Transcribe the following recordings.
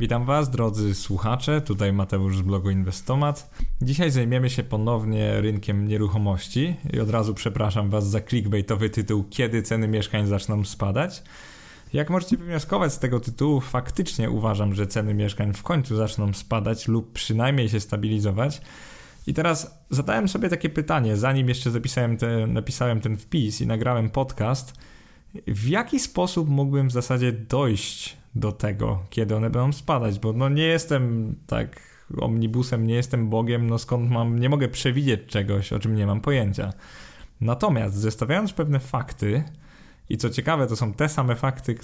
Witam Was, drodzy słuchacze. Tutaj Mateusz z blogu Inwestomat. Dzisiaj zajmiemy się ponownie rynkiem nieruchomości i od razu przepraszam Was za clickbaitowy tytuł Kiedy ceny mieszkań zaczną spadać. Jak możecie wywnioskować z tego tytułu, faktycznie uważam, że ceny mieszkań w końcu zaczną spadać lub przynajmniej się stabilizować. I teraz zadałem sobie takie pytanie, zanim jeszcze zapisałem te, napisałem ten wpis i nagrałem podcast, w jaki sposób mógłbym w zasadzie dojść do tego, kiedy one będą spadać, bo no nie jestem tak omnibusem, nie jestem Bogiem, no skąd mam, nie mogę przewidzieć czegoś, o czym nie mam pojęcia. Natomiast zestawiając pewne fakty, i co ciekawe, to są te same fakty,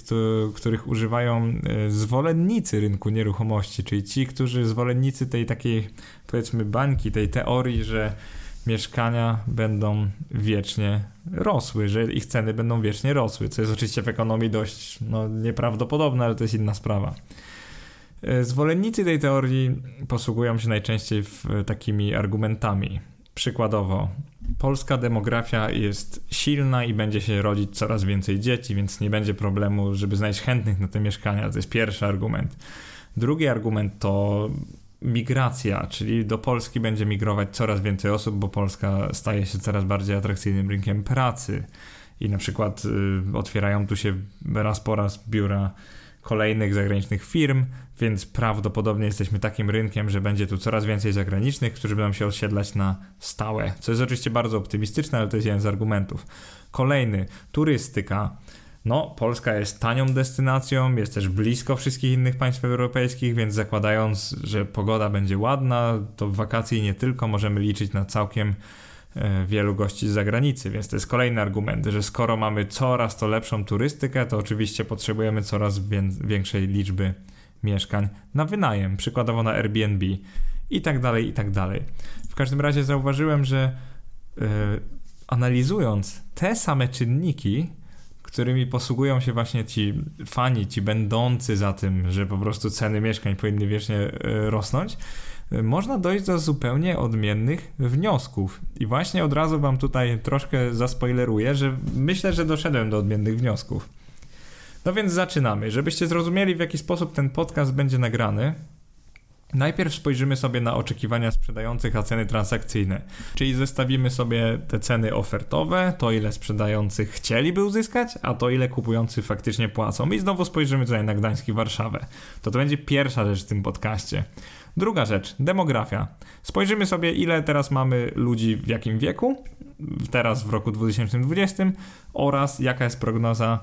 których używają e, zwolennicy rynku nieruchomości, czyli ci, którzy zwolennicy tej takiej, powiedzmy, bańki, tej teorii, że mieszkania będą wiecznie rosły, że ich ceny będą wiecznie rosły, co jest oczywiście w ekonomii dość no, nieprawdopodobne, ale to jest inna sprawa. E, zwolennicy tej teorii posługują się najczęściej w, takimi argumentami. Przykładowo, polska demografia jest silna i będzie się rodzić coraz więcej dzieci, więc nie będzie problemu, żeby znaleźć chętnych na te mieszkania. To jest pierwszy argument. Drugi argument to migracja, czyli do Polski będzie migrować coraz więcej osób, bo Polska staje się coraz bardziej atrakcyjnym rynkiem pracy. I na przykład y, otwierają tu się raz po raz biura kolejnych zagranicznych firm, więc prawdopodobnie jesteśmy takim rynkiem, że będzie tu coraz więcej zagranicznych, którzy będą się osiedlać na stałe. Co jest oczywiście bardzo optymistyczne, ale to jest jeden z argumentów. Kolejny, turystyka. No, Polska jest tanią destynacją, jest też blisko wszystkich innych państw europejskich, więc zakładając, że pogoda będzie ładna, to w wakacje nie tylko możemy liczyć na całkiem e, wielu gości z zagranicy, więc to jest kolejny argument, że skoro mamy coraz to lepszą turystykę, to oczywiście potrzebujemy coraz większej liczby mieszkań na wynajem, przykładowo na Airbnb i tak dalej, i tak dalej. W każdym razie zauważyłem, że yy, analizując te same czynniki, którymi posługują się właśnie ci fani, ci będący za tym, że po prostu ceny mieszkań powinny wiecznie e, rosnąć, e, można dojść do zupełnie odmiennych wniosków. I właśnie od razu wam tutaj troszkę zaspoileruję, że myślę, że doszedłem do odmiennych wniosków. No więc zaczynamy. Żebyście zrozumieli, w jaki sposób ten podcast będzie nagrany, Najpierw spojrzymy sobie na oczekiwania sprzedających, a ceny transakcyjne. Czyli zestawimy sobie te ceny ofertowe, to ile sprzedających chcieliby uzyskać, a to ile kupujący faktycznie płacą. I znowu spojrzymy tutaj na Gdańsk i Warszawę. To to będzie pierwsza rzecz w tym podcaście. Druga rzecz, demografia. Spojrzymy sobie, ile teraz mamy ludzi w jakim wieku, teraz w roku 2020 oraz jaka jest prognoza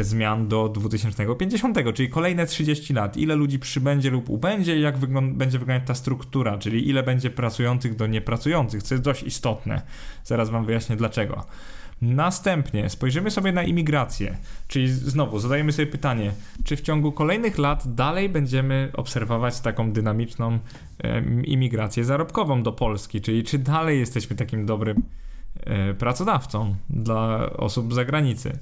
zmian do 2050, czyli kolejne 30 lat. Ile ludzi przybędzie lub ubędzie, jak będzie wyglądać ta struktura, czyli ile będzie pracujących do niepracujących, co jest dość istotne. Zaraz Wam wyjaśnię dlaczego. Następnie spojrzymy sobie na imigrację, czyli znowu zadajemy sobie pytanie, czy w ciągu kolejnych lat dalej będziemy obserwować taką dynamiczną e, imigrację zarobkową do Polski, czyli czy dalej jesteśmy takim dobrym e, pracodawcą dla osób z zagranicy.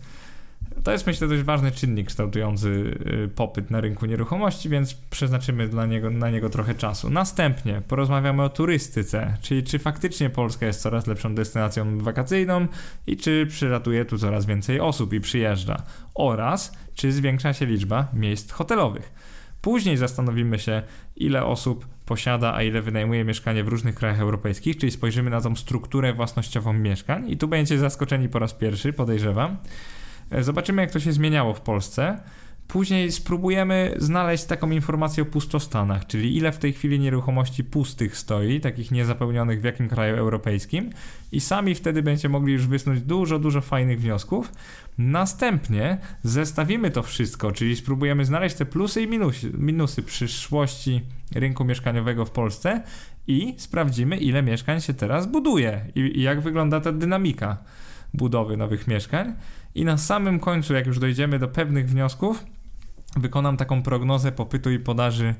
To jest myślę dość ważny czynnik kształtujący y, popyt na rynku nieruchomości, więc przeznaczymy dla niego, na niego trochę czasu. Następnie porozmawiamy o turystyce, czyli czy faktycznie Polska jest coraz lepszą destynacją wakacyjną i czy przylatuje tu coraz więcej osób i przyjeżdża oraz czy zwiększa się liczba miejsc hotelowych. Później zastanowimy się, ile osób posiada, a ile wynajmuje mieszkanie w różnych krajach europejskich, czyli spojrzymy na tą strukturę własnościową mieszkań i tu będziecie zaskoczeni po raz pierwszy, podejrzewam. E, zobaczymy, jak to się zmieniało w Polsce. Później spróbujemy znaleźć taką informację o pustostanach, czyli ile w tej chwili nieruchomości pustych stoi, takich niezapełnionych w jakim kraju europejskim, i sami wtedy będziecie mogli już wysnuć dużo, dużo fajnych wniosków. Następnie zestawimy to wszystko, czyli spróbujemy znaleźć te plusy i minusy, minusy przyszłości rynku mieszkaniowego w Polsce i sprawdzimy, ile mieszkań się teraz buduje i, i jak wygląda ta dynamika budowy nowych mieszkań. I na samym końcu, jak już dojdziemy do pewnych wniosków, wykonam taką prognozę popytu i podaży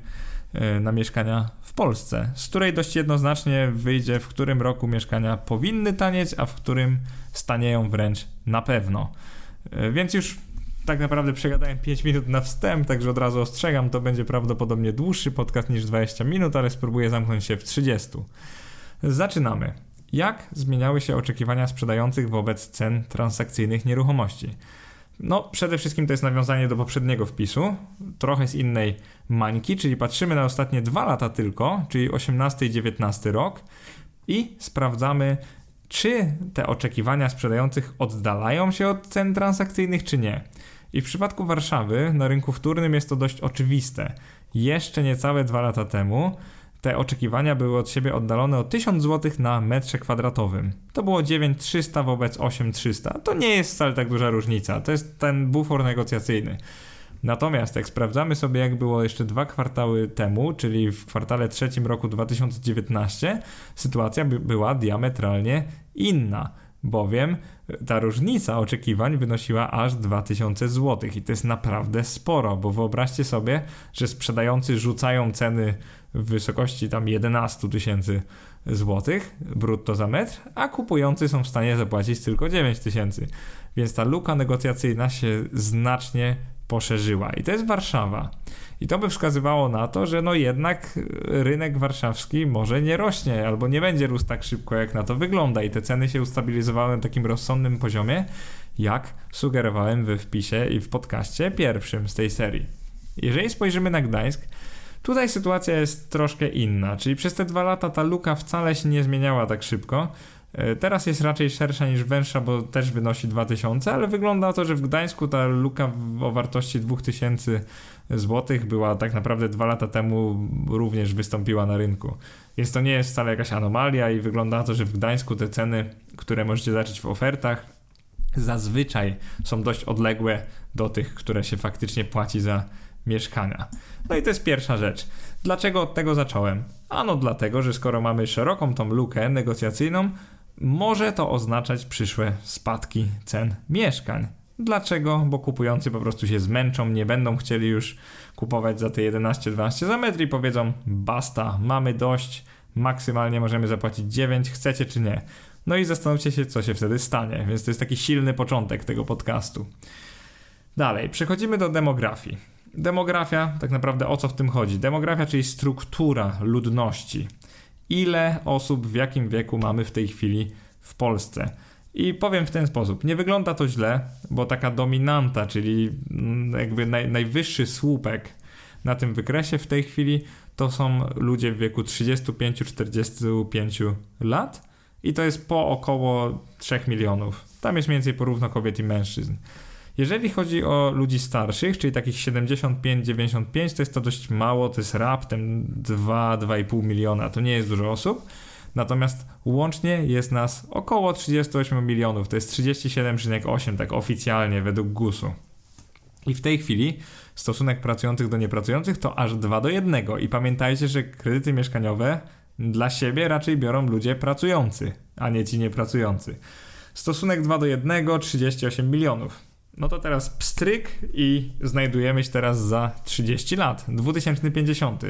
e, na mieszkania w Polsce, z której dość jednoznacznie wyjdzie, w którym roku mieszkania powinny tanieć, a w którym stanieją wręcz na pewno. E, więc już tak naprawdę przegadałem 5 minut na wstęp, także od razu ostrzegam, to będzie prawdopodobnie dłuższy podcast niż 20 minut, ale spróbuję zamknąć się w 30. Zaczynamy. Jak zmieniały się oczekiwania sprzedających wobec cen transakcyjnych nieruchomości? No, przede wszystkim to jest nawiązanie do poprzedniego wpisu, trochę z innej mańki, czyli patrzymy na ostatnie dwa lata tylko, czyli 18 i 19 rok i sprawdzamy, czy te oczekiwania sprzedających oddalają się od cen transakcyjnych, czy nie. I w przypadku Warszawy na rynku wtórnym jest to dość oczywiste. Jeszcze niecałe dwa lata temu te oczekiwania były od siebie oddalone o 1000 zł na metrze kwadratowym. To było 9300 wobec 8300. To nie jest wcale tak duża różnica. To jest ten bufor negocjacyjny. Natomiast jak sprawdzamy sobie, jak było jeszcze dwa kwartały temu, czyli w kwartale trzecim roku 2019, sytuacja by była diametralnie inna, bowiem ta różnica oczekiwań wynosiła aż 2000 zł i to jest naprawdę sporo, bo wyobraźcie sobie, że sprzedający rzucają ceny w wysokości tam 11 tysięcy złotych brutto za metr, a kupujący są w stanie zapłacić tylko 9 tysięcy. Więc ta luka negocjacyjna się znacznie poszerzyła. I to jest Warszawa. I to by wskazywało na to, że no jednak rynek warszawski może nie rośnie albo nie będzie rósł tak szybko, jak na to wygląda. I te ceny się ustabilizowały na takim rozsądnym poziomie, jak sugerowałem we wpisie i w podcaście pierwszym z tej serii. Jeżeli spojrzymy na Gdańsk, Tutaj sytuacja jest troszkę inna, czyli przez te dwa lata ta luka wcale się nie zmieniała tak szybko. E, teraz jest raczej szersza niż węższa, bo też wynosi 2000, ale wygląda to, że w Gdańsku ta luka o wartości 2000 zł była tak naprawdę dwa lata temu również wystąpiła na rynku. Więc to nie jest wcale jakaś anomalia i wygląda na to, że w Gdańsku te ceny, które możecie zobaczyć w ofertach, zazwyczaj są dość odległe do tych, które się faktycznie płaci za mieszkania. No i to jest pierwsza rzecz. Dlaczego od tego zacząłem? Ano dlatego, że skoro mamy szeroką tą lukę negocjacyjną, może to oznaczać przyszłe spadki cen mieszkań. Dlaczego? Bo kupujący po prostu się zmęczą, nie będą chcieli już kupować za te 11-12 za metr i powiedzą basta, mamy dość, maksymalnie możemy zapłacić 9, chcecie czy nie. No i zastanówcie się, co się wtedy stanie, więc to jest taki silny początek tego podcastu. Dalej, przechodzimy do demografii. Demografia, tak naprawdę o co w tym chodzi? Demografia, czyli struktura ludności. Ile osób w jakim wieku mamy w tej chwili w Polsce? I powiem w ten sposób, nie wygląda to źle, bo taka dominanta, czyli mm, jakby naj, najwyższy słupek na tym wykresie w tej chwili to są ludzie w wieku 35-45 lat i to jest po około 3 milionów. Tam jest mniej więcej porówno kobiet i mężczyzn. Jeżeli chodzi o ludzi starszych, czyli takich 75-95, to jest to dość mało, to jest raptem 2-2,5 miliona, to nie jest dużo osób. Natomiast łącznie jest nas około 38 milionów, to jest 37,8 tak oficjalnie według GUS-u. I w tej chwili stosunek pracujących do niepracujących to aż 2 do 1. I pamiętajcie, że kredyty mieszkaniowe dla siebie raczej biorą ludzie pracujący, a nie ci niepracujący. Stosunek 2 do 1, 38 milionów. No to teraz pstryk i znajdujemy się teraz za 30 lat, 2050.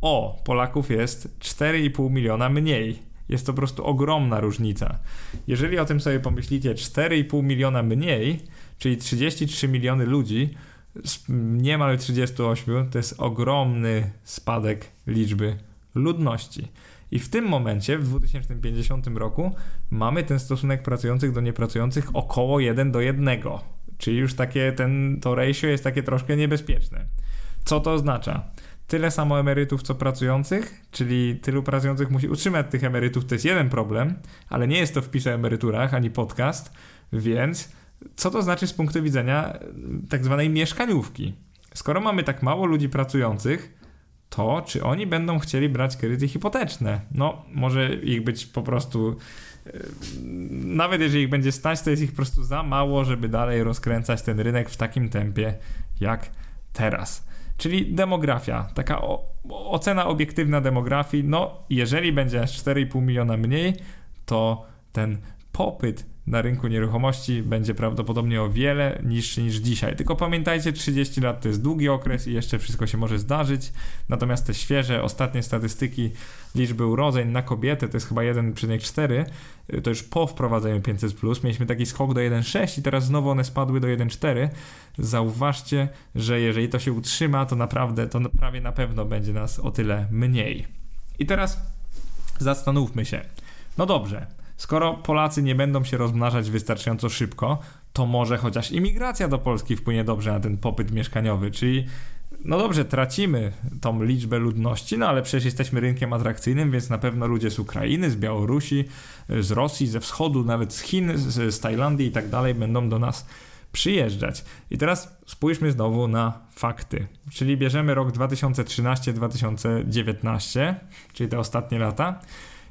O, Polaków jest 4,5 miliona mniej. Jest to po prostu ogromna różnica. Jeżeli o tym sobie pomyślicie, 4,5 miliona mniej, czyli 33 miliony ludzi, niemal 38, to jest ogromny spadek liczby ludności. I w tym momencie, w 2050 roku, mamy ten stosunek pracujących do niepracujących około 1 do 1. Czyli już takie, ten, to ratio jest takie troszkę niebezpieczne. Co to oznacza? Tyle samo emerytów, co pracujących, czyli tylu pracujących musi utrzymać tych emerytów, to jest jeden problem, ale nie jest to wpis o emeryturach ani podcast, więc co to znaczy z punktu widzenia tak zwanej mieszkaniówki? Skoro mamy tak mało ludzi pracujących, to czy oni będą chcieli brać kredyty hipoteczne? No, może ich być po prostu. E, nawet jeżeli ich będzie stać, to jest ich po prostu za mało, żeby dalej rozkręcać ten rynek w takim tempie jak teraz. Czyli demografia, taka o, ocena obiektywna demografii. No, jeżeli będzie aż 4,5 miliona mniej, to ten popyt na rynku nieruchomości będzie prawdopodobnie o wiele niższy niż dzisiaj. Tylko pamiętajcie, 30 lat to jest długi okres i jeszcze wszystko się może zdarzyć. Natomiast te świeże, ostatnie statystyki liczby urodzeń na kobietę to jest chyba 1,4. To już po wprowadzeniu 500. Mieliśmy taki skok do 1,6 i teraz znowu one spadły do 1,4. Zauważcie, że jeżeli to się utrzyma, to naprawdę, to prawie na pewno będzie nas o tyle mniej. I teraz zastanówmy się. No dobrze Skoro Polacy nie będą się rozmnażać wystarczająco szybko, to może chociaż imigracja do Polski wpłynie dobrze na ten popyt mieszkaniowy, czyli no dobrze, tracimy tą liczbę ludności, no ale przecież jesteśmy rynkiem atrakcyjnym, więc na pewno ludzie z Ukrainy, z Białorusi, z Rosji, ze wschodu, nawet z Chin, z, z Tajlandii i tak dalej będą do nas przyjeżdżać. I teraz spójrzmy znowu na fakty. Czyli bierzemy rok 2013-2019, czyli te ostatnie lata.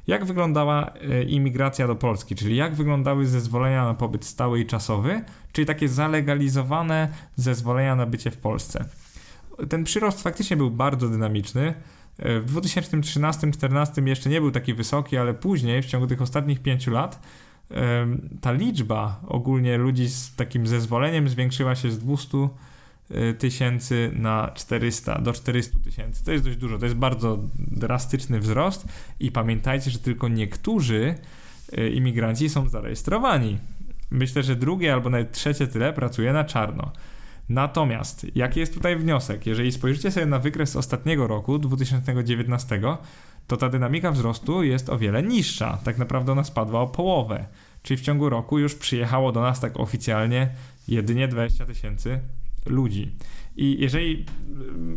Jak wyglądała e, imigracja do Polski, czyli jak wyglądały zezwolenia na pobyt stały i czasowy, czyli takie zalegalizowane zezwolenia na bycie w Polsce. Ten przyrost faktycznie był bardzo dynamiczny. E, w 2013-2014 jeszcze nie był taki wysoki, ale później, w ciągu tych ostatnich pięciu lat, ta liczba ogólnie ludzi z takim zezwoleniem zwiększyła się z 200 e, tysięcy na 400, do 400 tysięcy. To jest dość dużo, to jest bardzo drastyczny wzrost i pamiętajcie, że tylko niektórzy e, imigranci są zarejestrowani. Myślę, że drugie albo nawet trzecie tyle pracuje na czarno. Natomiast, jaki jest tutaj wniosek? Jeżeli spojrzycie sobie na wykres ostatniego roku, 2019, to ta dynamika wzrostu jest o wiele niższa. Tak naprawdę ona spadła o połowę. Czyli w ciągu roku już przyjechało do nas tak oficjalnie jedynie 20 tysięcy ludzi. I jeżeli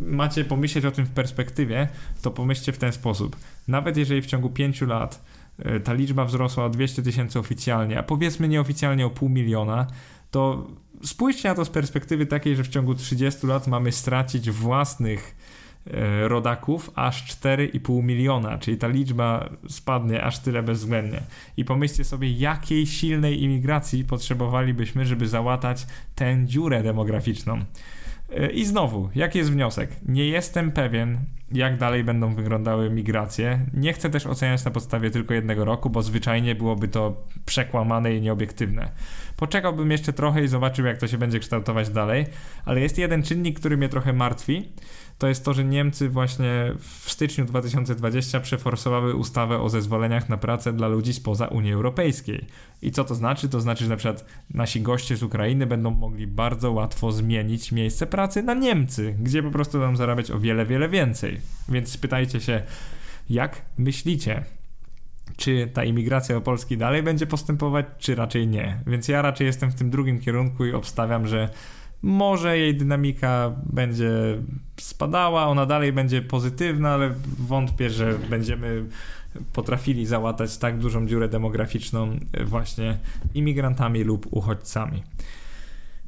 macie pomyśleć o tym w perspektywie, to pomyślcie w ten sposób. Nawet jeżeli w ciągu 5 lat e, ta liczba wzrosła o 200 tysięcy oficjalnie, a powiedzmy nieoficjalnie o pół miliona, to spójrzcie na to z perspektywy takiej, że w ciągu 30 lat mamy stracić własnych rodaków aż 4,5 miliona, czyli ta liczba spadnie aż tyle bezwzględnie. I pomyślcie sobie, jakiej silnej imigracji potrzebowalibyśmy, żeby załatać tę dziurę demograficzną. E, I znowu, jaki jest wniosek? Nie jestem pewien, jak dalej będą wyglądały migracje. Nie chcę też oceniać na podstawie tylko jednego roku, bo zwyczajnie byłoby to przekłamane i nieobiektywne. Poczekałbym jeszcze trochę i zobaczył, jak to się będzie kształtować dalej, ale jest jeden czynnik, który mnie trochę martwi. To jest to, że Niemcy właśnie w styczniu 2020 przeforsowały ustawę o zezwoleniach na pracę dla ludzi spoza Unii Europejskiej. I co to znaczy? To znaczy, że na przykład nasi goście z Ukrainy będą mogli bardzo łatwo zmienić miejsce pracy na Niemcy, gdzie po prostu będą zarabiać o wiele, wiele więcej. Więc spytajcie się, jak myślicie? czy ta imigracja do Polski dalej będzie postępować, czy raczej nie. Więc ja raczej jestem w tym drugim kierunku i obstawiam, że może jej dynamika będzie spadała, ona dalej będzie pozytywna, ale wątpię, że będziemy potrafili załatać tak dużą dziurę demograficzną właśnie imigrantami lub uchodźcami.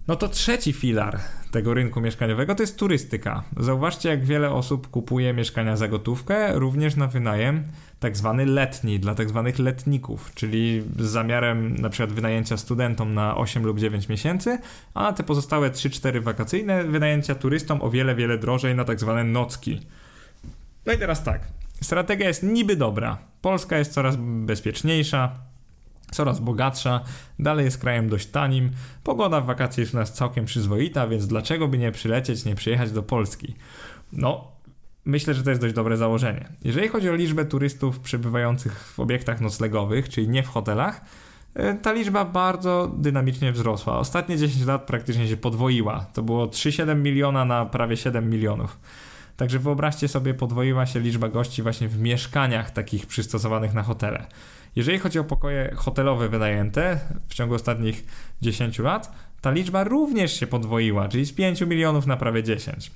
No to trzeci filar tego rynku mieszkaniowego to jest turystyka. Zauważcie, jak wiele osób kupuje mieszkania za gotówkę, również na wynajem tak zwany letni, dla tak zwanych letników, czyli z zamiarem na przykład wynajęcia studentom na 8 lub 9 miesięcy, a te pozostałe 3-4 wakacyjne wynajęcia turystom o wiele, wiele drożej na tak zwane nocki. No i teraz tak, strategia jest niby dobra. Polska jest coraz bezpieczniejsza, coraz bogatsza, dalej jest krajem dość tanim, pogoda w wakacje jest u nas całkiem przyzwoita, więc dlaczego by nie przylecieć, nie przyjechać do Polski? No, myślę, że to jest dość dobre założenie. Jeżeli chodzi o liczbę turystów przebywających w obiektach noclegowych, czyli nie w hotelach, e, ta liczba bardzo dynamicznie wzrosła. Ostatnie 10 lat praktycznie się podwoiła. To było 3,7 miliona na prawie 7 milionów. Także wyobraźcie sobie, podwoiła się liczba gości właśnie w mieszkaniach takich przystosowanych na hotele. Jeżeli chodzi o pokoje hotelowe wynajęte w ciągu ostatnich 10 lat, ta liczba również się podwoiła, czyli z 5 milionów na prawie 10.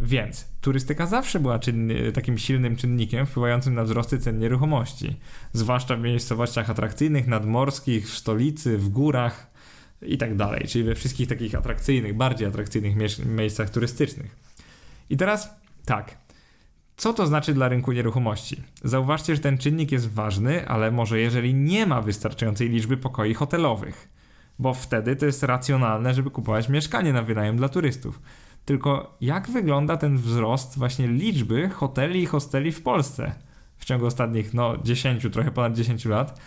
Więc turystyka zawsze była czynny, takim silnym czynnikiem wpływającym na wzrosty cen nieruchomości, zwłaszcza w miejscowościach atrakcyjnych, nadmorskich, w stolicy, w górach i tak czyli we wszystkich takich atrakcyjnych, bardziej atrakcyjnych miejscach turystycznych. I teraz tak, co to znaczy dla rynku nieruchomości? Zauważcie, że ten czynnik jest ważny, ale może jeżeli nie ma wystarczającej liczby pokoi hotelowych, bo wtedy to jest racjonalne, żeby kupować mieszkanie na wynajem dla turystów. Tylko jak wygląda ten wzrost właśnie liczby hoteli i hosteli w Polsce w ciągu ostatnich no 10, trochę ponad 10 lat?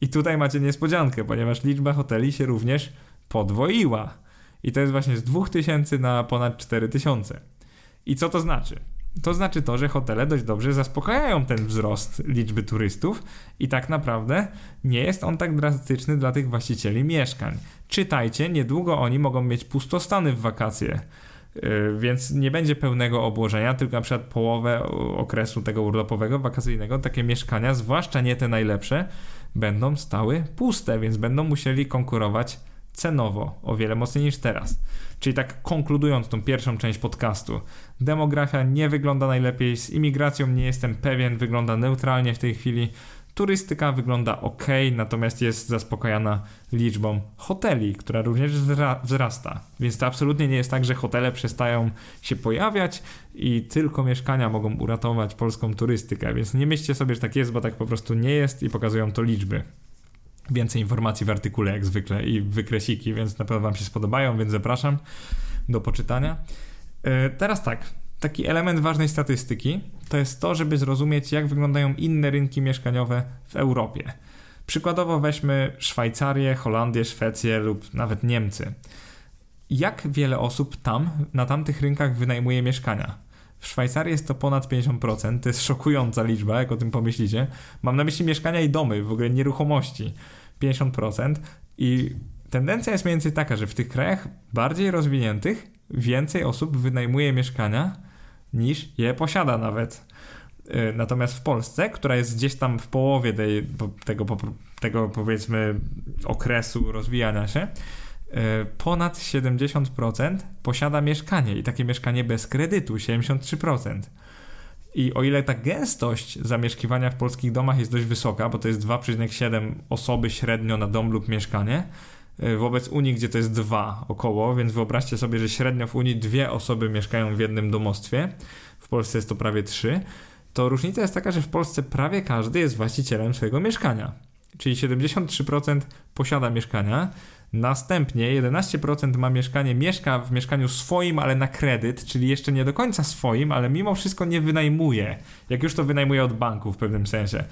I tutaj macie niespodziankę, ponieważ liczba hoteli się również podwoiła. I to jest właśnie z 2000 na ponad 4000. I co to znaczy? To znaczy to, że hotele dość dobrze zaspokajają ten wzrost liczby turystów i tak naprawdę nie jest on tak drastyczny dla tych właścicieli mieszkań. Czytajcie, niedługo oni mogą mieć pustostany w wakacje. Yy, więc nie będzie pełnego obłożenia, tylko na przykład połowę okresu tego urlopowego, wakacyjnego, takie mieszkania, zwłaszcza nie te najlepsze, będą stały puste, więc będą musieli konkurować cenowo o wiele mocniej niż teraz. Czyli tak konkludując tą pierwszą część podcastu, demografia nie wygląda najlepiej, z imigracją nie jestem pewien, wygląda neutralnie w tej chwili. Turystyka wygląda ok, natomiast jest zaspokajana liczbą hoteli, która również wzrasta. Więc to absolutnie nie jest tak, że hotele przestają się pojawiać i tylko mieszkania mogą uratować polską turystykę. Więc nie myślcie sobie, że tak jest, bo tak po prostu nie jest i pokazują to liczby. Więcej informacji w artykule jak zwykle i wykresiki, więc na pewno Wam się spodobają, więc zapraszam do poczytania. E, teraz tak, taki element ważnej statystyki to jest to, żeby zrozumieć, jak wyglądają inne rynki mieszkaniowe w Europie. Przykładowo weźmy Szwajcarię, Holandię, Szwecję lub nawet Niemcy. Jak wiele osób tam, na tamtych rynkach wynajmuje mieszkania? W Szwajcarii jest to ponad 50%, to jest szokująca liczba, jak o tym pomyślicie. Mam na myśli mieszkania i domy, w ogóle nieruchomości. 50% i tendencja jest mniej więcej taka, że w tych krajach bardziej rozwiniętych więcej osób wynajmuje mieszkania niż je posiada nawet. Y, natomiast w Polsce, która jest gdzieś tam w połowie tej, tego, tego powiedzmy okresu rozwijania się, ponad 70% posiada mieszkanie i takie mieszkanie bez kredytu 73%. I o ile ta gęstość zamieszkiwania w polskich domach jest dość wysoka, bo to jest 2,7 osoby średnio na dom lub mieszkanie, y, wobec Unii, gdzie to jest 2 około, więc wyobraźcie sobie, że średnio w Unii dwie osoby mieszkają w jednym domostwie, w Polsce jest to prawie 3, to różnica jest taka, że w Polsce prawie każdy jest właścicielem swojego mieszkania. Czyli 73% posiada mieszkania, Następnie 11% ma mieszkanie, mieszka w mieszkaniu swoim, ale na kredyt, czyli jeszcze nie do końca swoim, ale mimo wszystko nie wynajmuje. Jak już to wynajmuje od banku w pewnym sensie.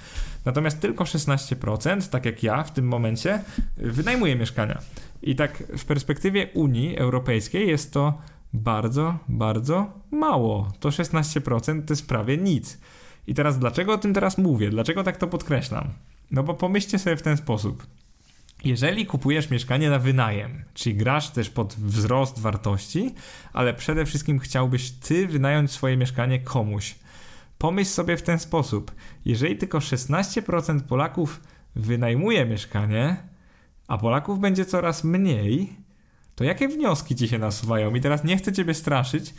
Natomiast tylko 16%, tak jak ja w tym momencie, wynajmuje mieszkania. I tak w perspektywie Unii Europejskiej jest to bardzo, bardzo mało. To 16% to jest prawie nic. I teraz dlaczego o tym teraz mówię? Dlaczego tak to podkreślam? No bo pomyślcie sobie w ten sposób. Jeżeli kupujesz mieszkanie na wynajem, czyli grasz też pod wzrost wartości, ale przede wszystkim chciałbyś ty wynająć swoje mieszkanie komuś, pomyśl sobie w ten sposób. Jeżeli tylko 16% Polaków wynajmuje mieszkanie, a Polaków będzie coraz mniej, to jakie wnioski ci się nasuwają? I teraz nie chcę ciebie straszyć,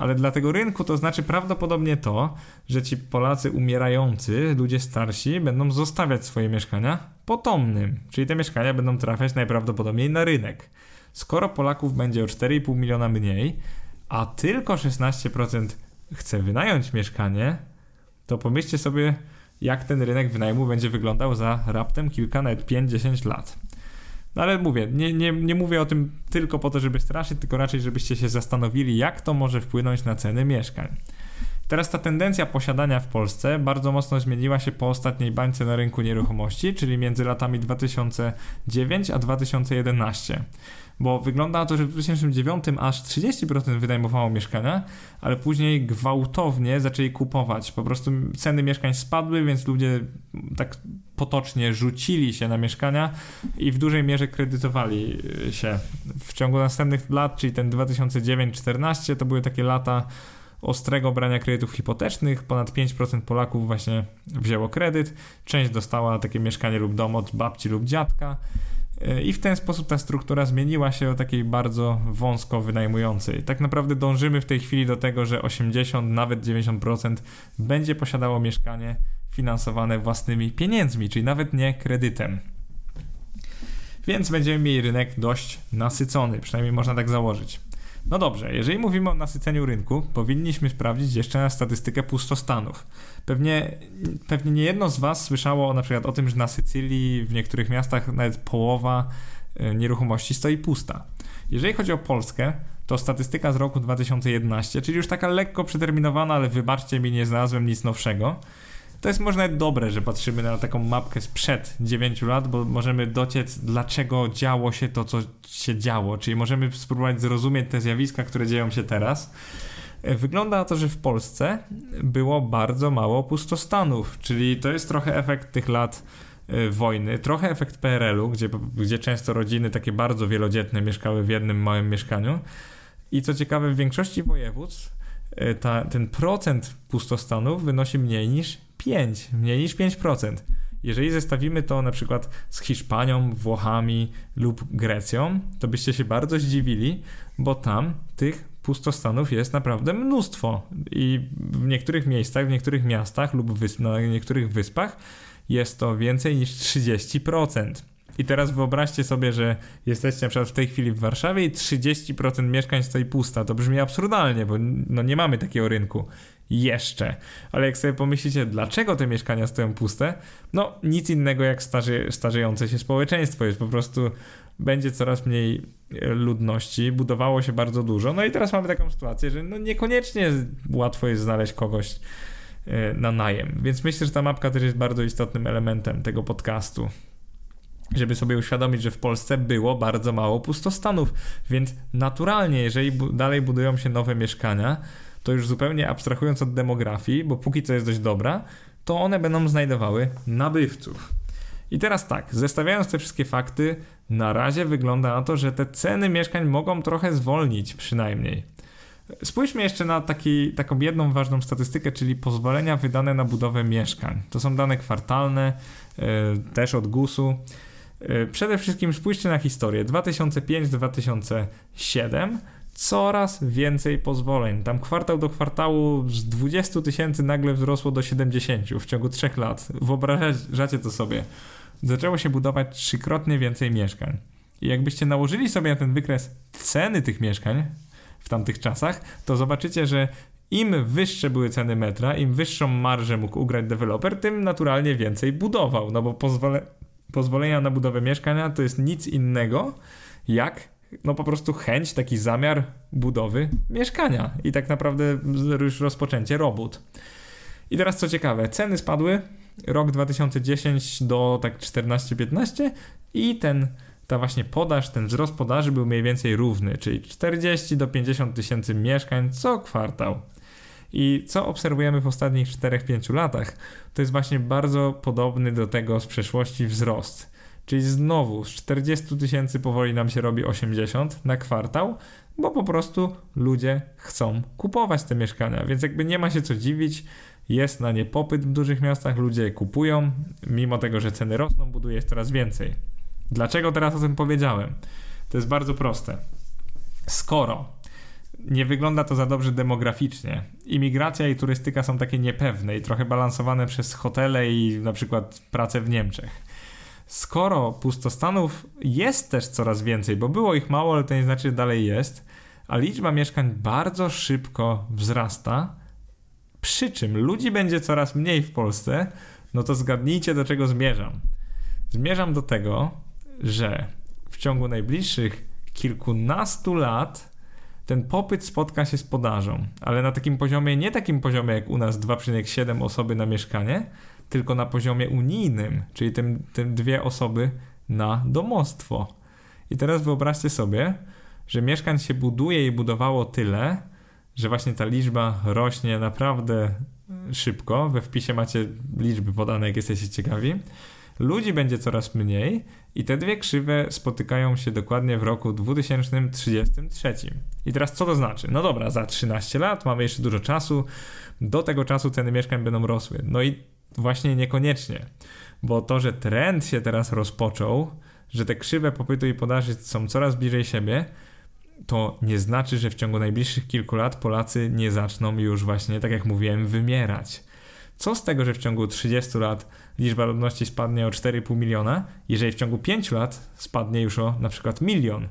ale dla tego rynku to znaczy prawdopodobnie to, że ci Polacy umierający, ludzie starsi, będą zostawiać swoje mieszkania potomnym, czyli te mieszkania będą trafiać najprawdopodobniej na rynek. Skoro Polaków będzie o 4,5 miliona mniej, a tylko 16% chce wynająć mieszkanie, to pomyślcie sobie, jak ten rynek wynajmu będzie wyglądał za raptem kilka, nawet 5-10 lat. No ale mówię, nie, nie, nie mówię o tym tylko po to, żeby straszyć, tylko raczej, żebyście się zastanowili, jak to może wpłynąć na ceny mieszkań. Teraz ta tendencja posiadania w Polsce bardzo mocno zmieniła się po ostatniej bańce na rynku nieruchomości, czyli między latami 2009 a 2011 bo wygląda na to, że w 2009 aż 30% wynajmowało mieszkania, ale później gwałtownie zaczęli kupować. Po prostu ceny mieszkań spadły, więc ludzie tak potocznie rzucili się na mieszkania i w dużej mierze kredytowali się. W ciągu następnych lat, czyli ten 2009-14, to były takie lata ostrego brania kredytów hipotecznych. Ponad 5% Polaków właśnie wzięło kredyt. Część dostała takie mieszkanie lub dom od babci lub dziadka. E, I w ten sposób ta struktura zmieniła się o takiej bardzo wąsko wynajmującej. Tak naprawdę dążymy w tej chwili do tego, że 80, nawet 90% będzie posiadało mieszkanie finansowane własnymi pieniędzmi, czyli nawet nie kredytem. Więc będziemy mieli rynek dość nasycony, przynajmniej można tak założyć. No dobrze, jeżeli mówimy o nasyceniu rynku, powinniśmy sprawdzić jeszcze statystykę pustostanów. Pewnie, pewnie nie jedno z Was słyszało na przykład o tym, że na Sycylii w niektórych miastach nawet połowa e, nieruchomości stoi pusta. Jeżeli chodzi o Polskę, to statystyka z roku 2011, czyli już taka lekko przeterminowana, ale wybaczcie mi, nie znalazłem nic nowszego. To jest może nawet dobre, że patrzymy na taką mapkę sprzed 9 lat, bo możemy dociec, dlaczego działo się to, co się działo. Czyli możemy spróbować zrozumieć te zjawiska, które dzieją się teraz. E, wygląda na to, że w Polsce było bardzo mało pustostanów, czyli to jest trochę efekt tych lat e, wojny, trochę efekt PRL-u, gdzie, gdzie często rodziny takie bardzo wielodzietne mieszkały w jednym małym mieszkaniu. I co ciekawe, w większości województw e, ta, ten procent pustostanów wynosi mniej niż 5, mniej niż 5%. jeżeli zestawimy to na przykład z Hiszpanią, Włochami lub Grecją, to byście się bardzo zdziwili, bo tam tych pustostanów jest naprawdę mnóstwo i w niektórych miejscach, w niektórych miastach lub wysp, na niektórych wyspach jest to więcej niż 30%. I teraz wyobraźcie sobie, że jesteście na przykład w tej chwili w Warszawie i 30% mieszkań stoi pusta. To brzmi absurdalnie, bo no nie mamy takiego rynku. Jeszcze. Ale jak sobie pomyślicie, dlaczego te mieszkania stoją puste, no nic innego jak starze, starzejące się społeczeństwo. Jest po prostu, będzie coraz mniej e, ludności, budowało się bardzo dużo. No i teraz mamy taką sytuację, że no niekoniecznie łatwo jest znaleźć kogoś e, na najem. Więc myślę, że ta mapka też jest bardzo istotnym elementem tego podcastu żeby sobie uświadomić, że w Polsce było bardzo mało pustostanów, więc naturalnie, jeżeli bu dalej budują się nowe mieszkania, to już zupełnie abstrahując od demografii, bo póki co jest dość dobra, to one będą znajdowały nabywców. I teraz tak, zestawiając te wszystkie fakty, na razie wygląda na to, że te ceny mieszkań mogą trochę zwolnić przynajmniej. Spójrzmy jeszcze na taki, taką jedną ważną statystykę, czyli pozwolenia wydane na budowę mieszkań. To są dane kwartalne, yy, też od GUS-u. E, przede wszystkim spójrzcie na historię 2005-2007 coraz więcej pozwoleń. Tam kwartał do kwartału z 20 tysięcy nagle wzrosło do 70 w ciągu 3 lat. Wyobrażacie to sobie. Zaczęło się budować trzykrotnie więcej mieszkań. I jakbyście nałożyli sobie na ten wykres ceny tych mieszkań w tamtych czasach, to zobaczycie, że im wyższe były ceny metra, im wyższą marżę mógł ugrać deweloper, tym naturalnie więcej budował, no bo pozwolenia pozwolenia na budowę mieszkania to jest nic innego jak no po prostu chęć, taki zamiar budowy mieszkania i tak naprawdę już rozpoczęcie robót. I teraz co ciekawe, ceny spadły rok 2010 do tak 14-15 i ten ta właśnie podaż, ten wzrost podaży był mniej więcej równy, czyli 40 do 50 tysięcy mieszkań co kwartał. I co obserwujemy w ostatnich 4-5 latach, to jest właśnie bardzo podobny do tego z przeszłości wzrost. Czyli znowu z 40 tysięcy powoli nam się robi 80 na kwartał, bo po prostu ludzie chcą kupować te mieszkania, więc jakby nie ma się co dziwić, jest na nie popyt w dużych miastach, ludzie je kupują, mimo tego, że ceny rosną, buduje jest coraz więcej. Dlaczego teraz o tym powiedziałem? To jest bardzo proste. Skoro nie wygląda to za dobrze demograficznie. Imigracja i turystyka są takie niepewne i trochę balansowane przez hotele i na przykład pracę w Niemczech. Skoro pustostanów jest też coraz więcej, bo było ich mało, ale to nie znaczy, że dalej jest, a liczba mieszkań bardzo szybko wzrasta, przy czym ludzi będzie coraz mniej w Polsce, no to zgadnijcie do czego zmierzam. Zmierzam do tego, że w ciągu najbliższych kilkunastu lat ten popyt spotka się z podażą, ale na takim poziomie, nie takim poziomie jak u nas 2,7 osoby na mieszkanie, tylko na poziomie unijnym, czyli tym, tym dwie osoby na domostwo. I teraz wyobraźcie sobie, że mieszkań się buduje i budowało tyle, że właśnie ta liczba rośnie naprawdę szybko. We wpisie macie liczby podane, jak jesteście ciekawi ludzi będzie coraz mniej i te dwie krzywe spotykają się dokładnie w roku 2033. I teraz co to znaczy? No dobra, za 13 lat mamy jeszcze dużo czasu, do tego czasu ceny mieszkań będą rosły. No i właśnie niekoniecznie, bo to, że trend się teraz rozpoczął, że te krzywe popytu i podaży są coraz bliżej siebie, to nie znaczy, że w ciągu najbliższych kilku lat Polacy nie zaczną już właśnie, tak jak mówiłem, wymierać. Co z tego, że w ciągu 30 lat liczba ludności spadnie o 4,5 miliona, jeżeli w ciągu 5 lat spadnie już o na przykład milion?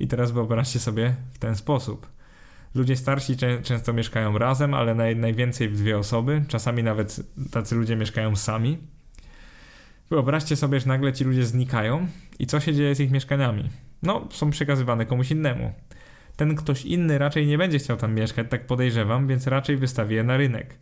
I teraz wyobraźcie sobie w ten sposób. Ludzie starsi często mieszkają razem, ale naj, najwięcej w dwie osoby. Czasami nawet tacy ludzie mieszkają sami. Wyobraźcie sobie, że nagle ci ludzie znikają i co się dzieje z ich mieszkaniami? No, są przekazywane komuś innemu. Ten ktoś inny raczej nie będzie chciał tam mieszkać, tak podejrzewam, więc raczej wystawi je na rynek.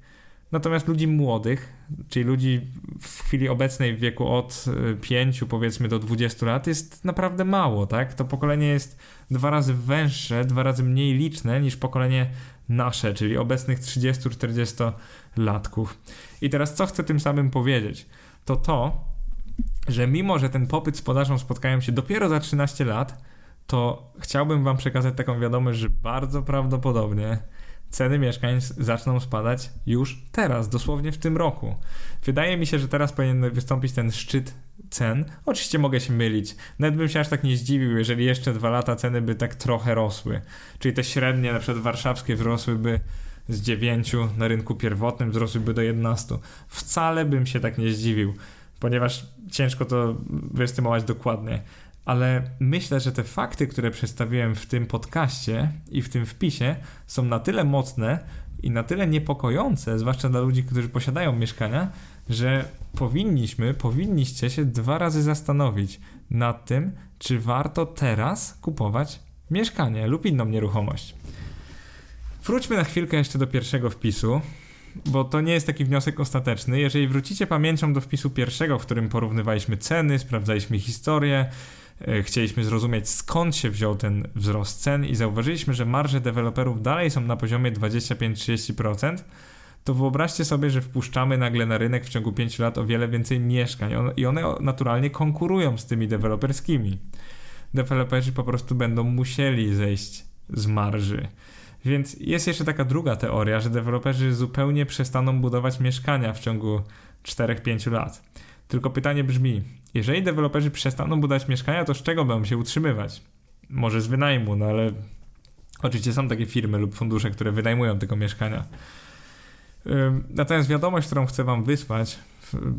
Natomiast ludzi młodych, czyli ludzi w chwili obecnej w wieku od 5 y, powiedzmy do 20 lat jest naprawdę mało, tak? To pokolenie jest dwa razy węższe, dwa razy mniej liczne niż pokolenie nasze, czyli obecnych 30-40 latków. I teraz co chcę tym samym powiedzieć? To to, że mimo, że ten popyt z podażą spotkają się dopiero za 13 lat, to chciałbym wam przekazać taką wiadomość, że bardzo prawdopodobnie ceny mieszkań zaczną spadać już teraz, dosłownie w tym roku. Wydaje mi się, że teraz powinien wystąpić ten szczyt cen. Oczywiście mogę się mylić. Nawet bym się aż tak nie zdziwił, jeżeli jeszcze dwa lata ceny by tak trochę rosły. Czyli te średnie, na przykład warszawskie, wzrosłyby z 9 na rynku pierwotnym, wzrosłyby do 11. Wcale bym się tak nie zdziwił, ponieważ ciężko to wyestymować dokładnie. Ale myślę, że te fakty, które przedstawiłem w tym podcaście i w tym wpisie, są na tyle mocne i na tyle niepokojące, zwłaszcza dla ludzi, którzy posiadają mieszkania, że powinniśmy, powinniście się dwa razy zastanowić nad tym, czy warto teraz kupować mieszkanie lub inną nieruchomość. Wróćmy na chwilkę jeszcze do pierwszego wpisu, bo to nie jest taki wniosek ostateczny. Jeżeli wrócicie pamięcią do wpisu pierwszego, w którym porównywaliśmy ceny, sprawdzaliśmy historię, chcieliśmy zrozumieć skąd się wziął ten wzrost cen i zauważyliśmy, że marże deweloperów dalej są na poziomie 25-30%, to wyobraźcie sobie, że wpuszczamy nagle na rynek w ciągu 5 lat o wiele więcej mieszkań i one naturalnie konkurują z tymi deweloperskimi. Deweloperzy po prostu będą musieli zejść z marży. Więc jest jeszcze taka druga teoria, że deweloperzy zupełnie przestaną budować mieszkania w ciągu 4-5 lat. Tylko pytanie brzmi, jeżeli deweloperzy przestaną budować mieszkania, to z czego będą się utrzymywać? Może z wynajmu, no ale oczywiście są takie firmy lub fundusze, które wynajmują tylko mieszkania. Natomiast wiadomość, którą chcę Wam wysłać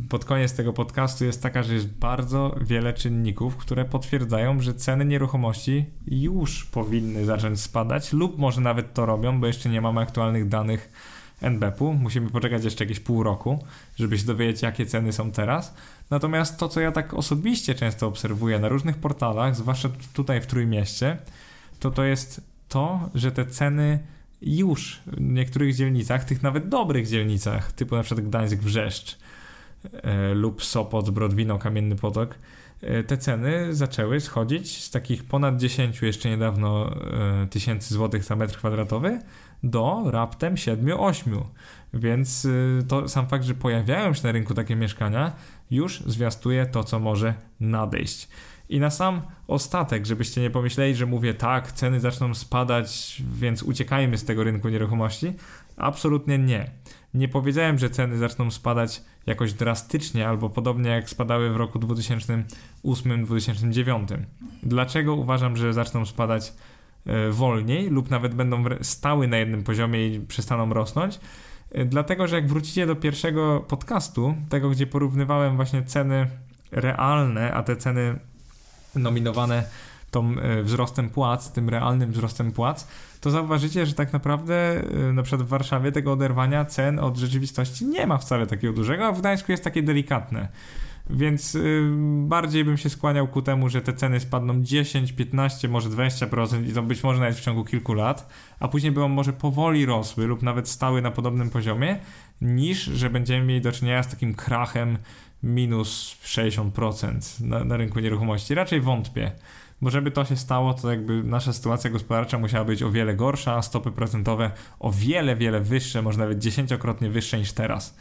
pod koniec tego podcastu jest taka, że jest bardzo wiele czynników, które potwierdzają, że ceny nieruchomości już powinny zacząć spadać, lub może nawet to robią, bo jeszcze nie mamy aktualnych danych NBP-u. Musimy poczekać jeszcze jakieś pół roku, żeby się dowiedzieć, jakie ceny są teraz. Natomiast to, co ja tak osobiście często obserwuję na różnych portalach, zwłaszcza tutaj w Trójmieście, to to jest to, że te ceny już w niektórych dzielnicach, tych nawet dobrych dzielnicach, typu na przykład Gdańsk-Wrzeszcz e, lub Sopot, Brodwino, Kamienny Potok, e, te ceny zaczęły schodzić z takich ponad 10 jeszcze niedawno e, tysięcy złotych za metr kwadratowy do raptem 7-8. Więc to sam fakt, że pojawiają się na rynku takie mieszkania, już zwiastuje to, co może nadejść. I na sam ostatek, żebyście nie pomyśleli, że mówię tak, ceny zaczną spadać, więc uciekajmy z tego rynku nieruchomości. Absolutnie nie. Nie powiedziałem, że ceny zaczną spadać jakoś drastycznie albo podobnie jak spadały w roku 2008-2009. Dlaczego uważam, że zaczną spadać wolniej lub nawet będą stały na jednym poziomie i przestaną rosnąć? E, dlatego, że jak wrócicie do pierwszego podcastu, tego gdzie porównywałem właśnie ceny realne, a te ceny nominowane tą e, wzrostem płac, tym realnym wzrostem płac, to zauważycie, że tak naprawdę e, na przykład w Warszawie tego oderwania cen od rzeczywistości nie ma wcale takiego dużego, a w Gdańsku jest takie delikatne. Więc y, bardziej bym się skłaniał ku temu, że te ceny spadną 10, 15, może 20% i to być może nawet w ciągu kilku lat, a później będą może powoli rosły lub nawet stały na podobnym poziomie, niż że będziemy mieli do czynienia z takim krachem minus 60% na, na rynku nieruchomości. Raczej wątpię, bo żeby to się stało, to jakby nasza sytuacja gospodarcza musiała być o wiele gorsza, a stopy procentowe o wiele, wiele wyższe, może nawet dziesięciokrotnie wyższe niż teraz.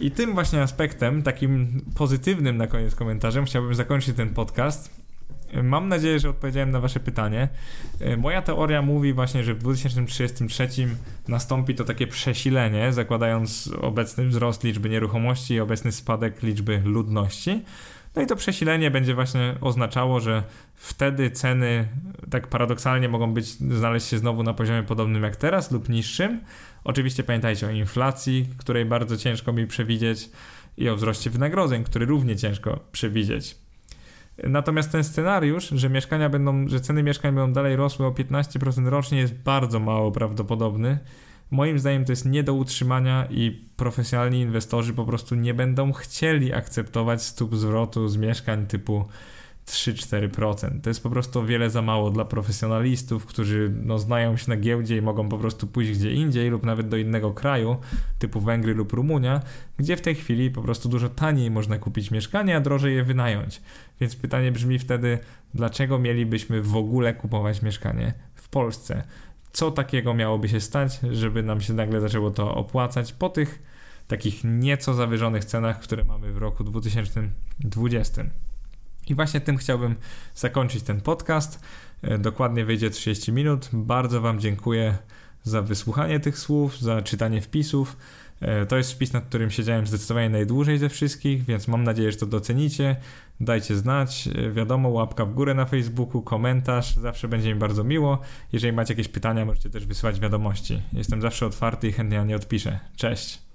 I tym właśnie aspektem, takim pozytywnym na koniec komentarzem, chciałbym zakończyć ten podcast. Mam nadzieję, że odpowiedziałem na Wasze pytanie. E, moja teoria mówi właśnie, że w 2033 nastąpi to takie przesilenie, zakładając obecny wzrost liczby nieruchomości i obecny spadek liczby ludności. No i to przesilenie będzie właśnie oznaczało, że wtedy ceny tak paradoksalnie mogą być, znaleźć się znowu na poziomie podobnym jak teraz lub niższym. Oczywiście pamiętajcie o inflacji, której bardzo ciężko mi przewidzieć i o wzroście wynagrodzeń, który równie ciężko przewidzieć. Natomiast ten scenariusz, że mieszkania będą, że ceny mieszkań będą dalej rosły o 15% rocznie jest bardzo mało prawdopodobny. Moim zdaniem to jest nie do utrzymania i profesjonalni inwestorzy po prostu nie będą chcieli akceptować stóp zwrotu z mieszkań typu 3-4%. To jest po prostu wiele za mało dla profesjonalistów, którzy no, znają się na giełdzie i mogą po prostu pójść gdzie indziej lub nawet do innego kraju, typu Węgry lub Rumunia, gdzie w tej chwili po prostu dużo taniej można kupić mieszkanie, a drożej je wynająć. Więc pytanie brzmi wtedy, dlaczego mielibyśmy w ogóle kupować mieszkanie w Polsce? Co takiego miałoby się stać, żeby nam się nagle zaczęło to opłacać po tych takich nieco zawyżonych cenach, które mamy w roku 2020? I właśnie tym chciałbym zakończyć ten podcast. E, dokładnie wyjdzie 30 minut. Bardzo Wam dziękuję za wysłuchanie tych słów, za czytanie wpisów. E, to jest wpis, nad którym siedziałem zdecydowanie najdłużej ze wszystkich, więc mam nadzieję, że to docenicie. Dajcie znać, e, wiadomo, łapka w górę na Facebooku, komentarz, zawsze będzie mi bardzo miło. Jeżeli macie jakieś pytania, możecie też wysyłać wiadomości. Jestem zawsze otwarty i chętnie na nie odpiszę. Cześć!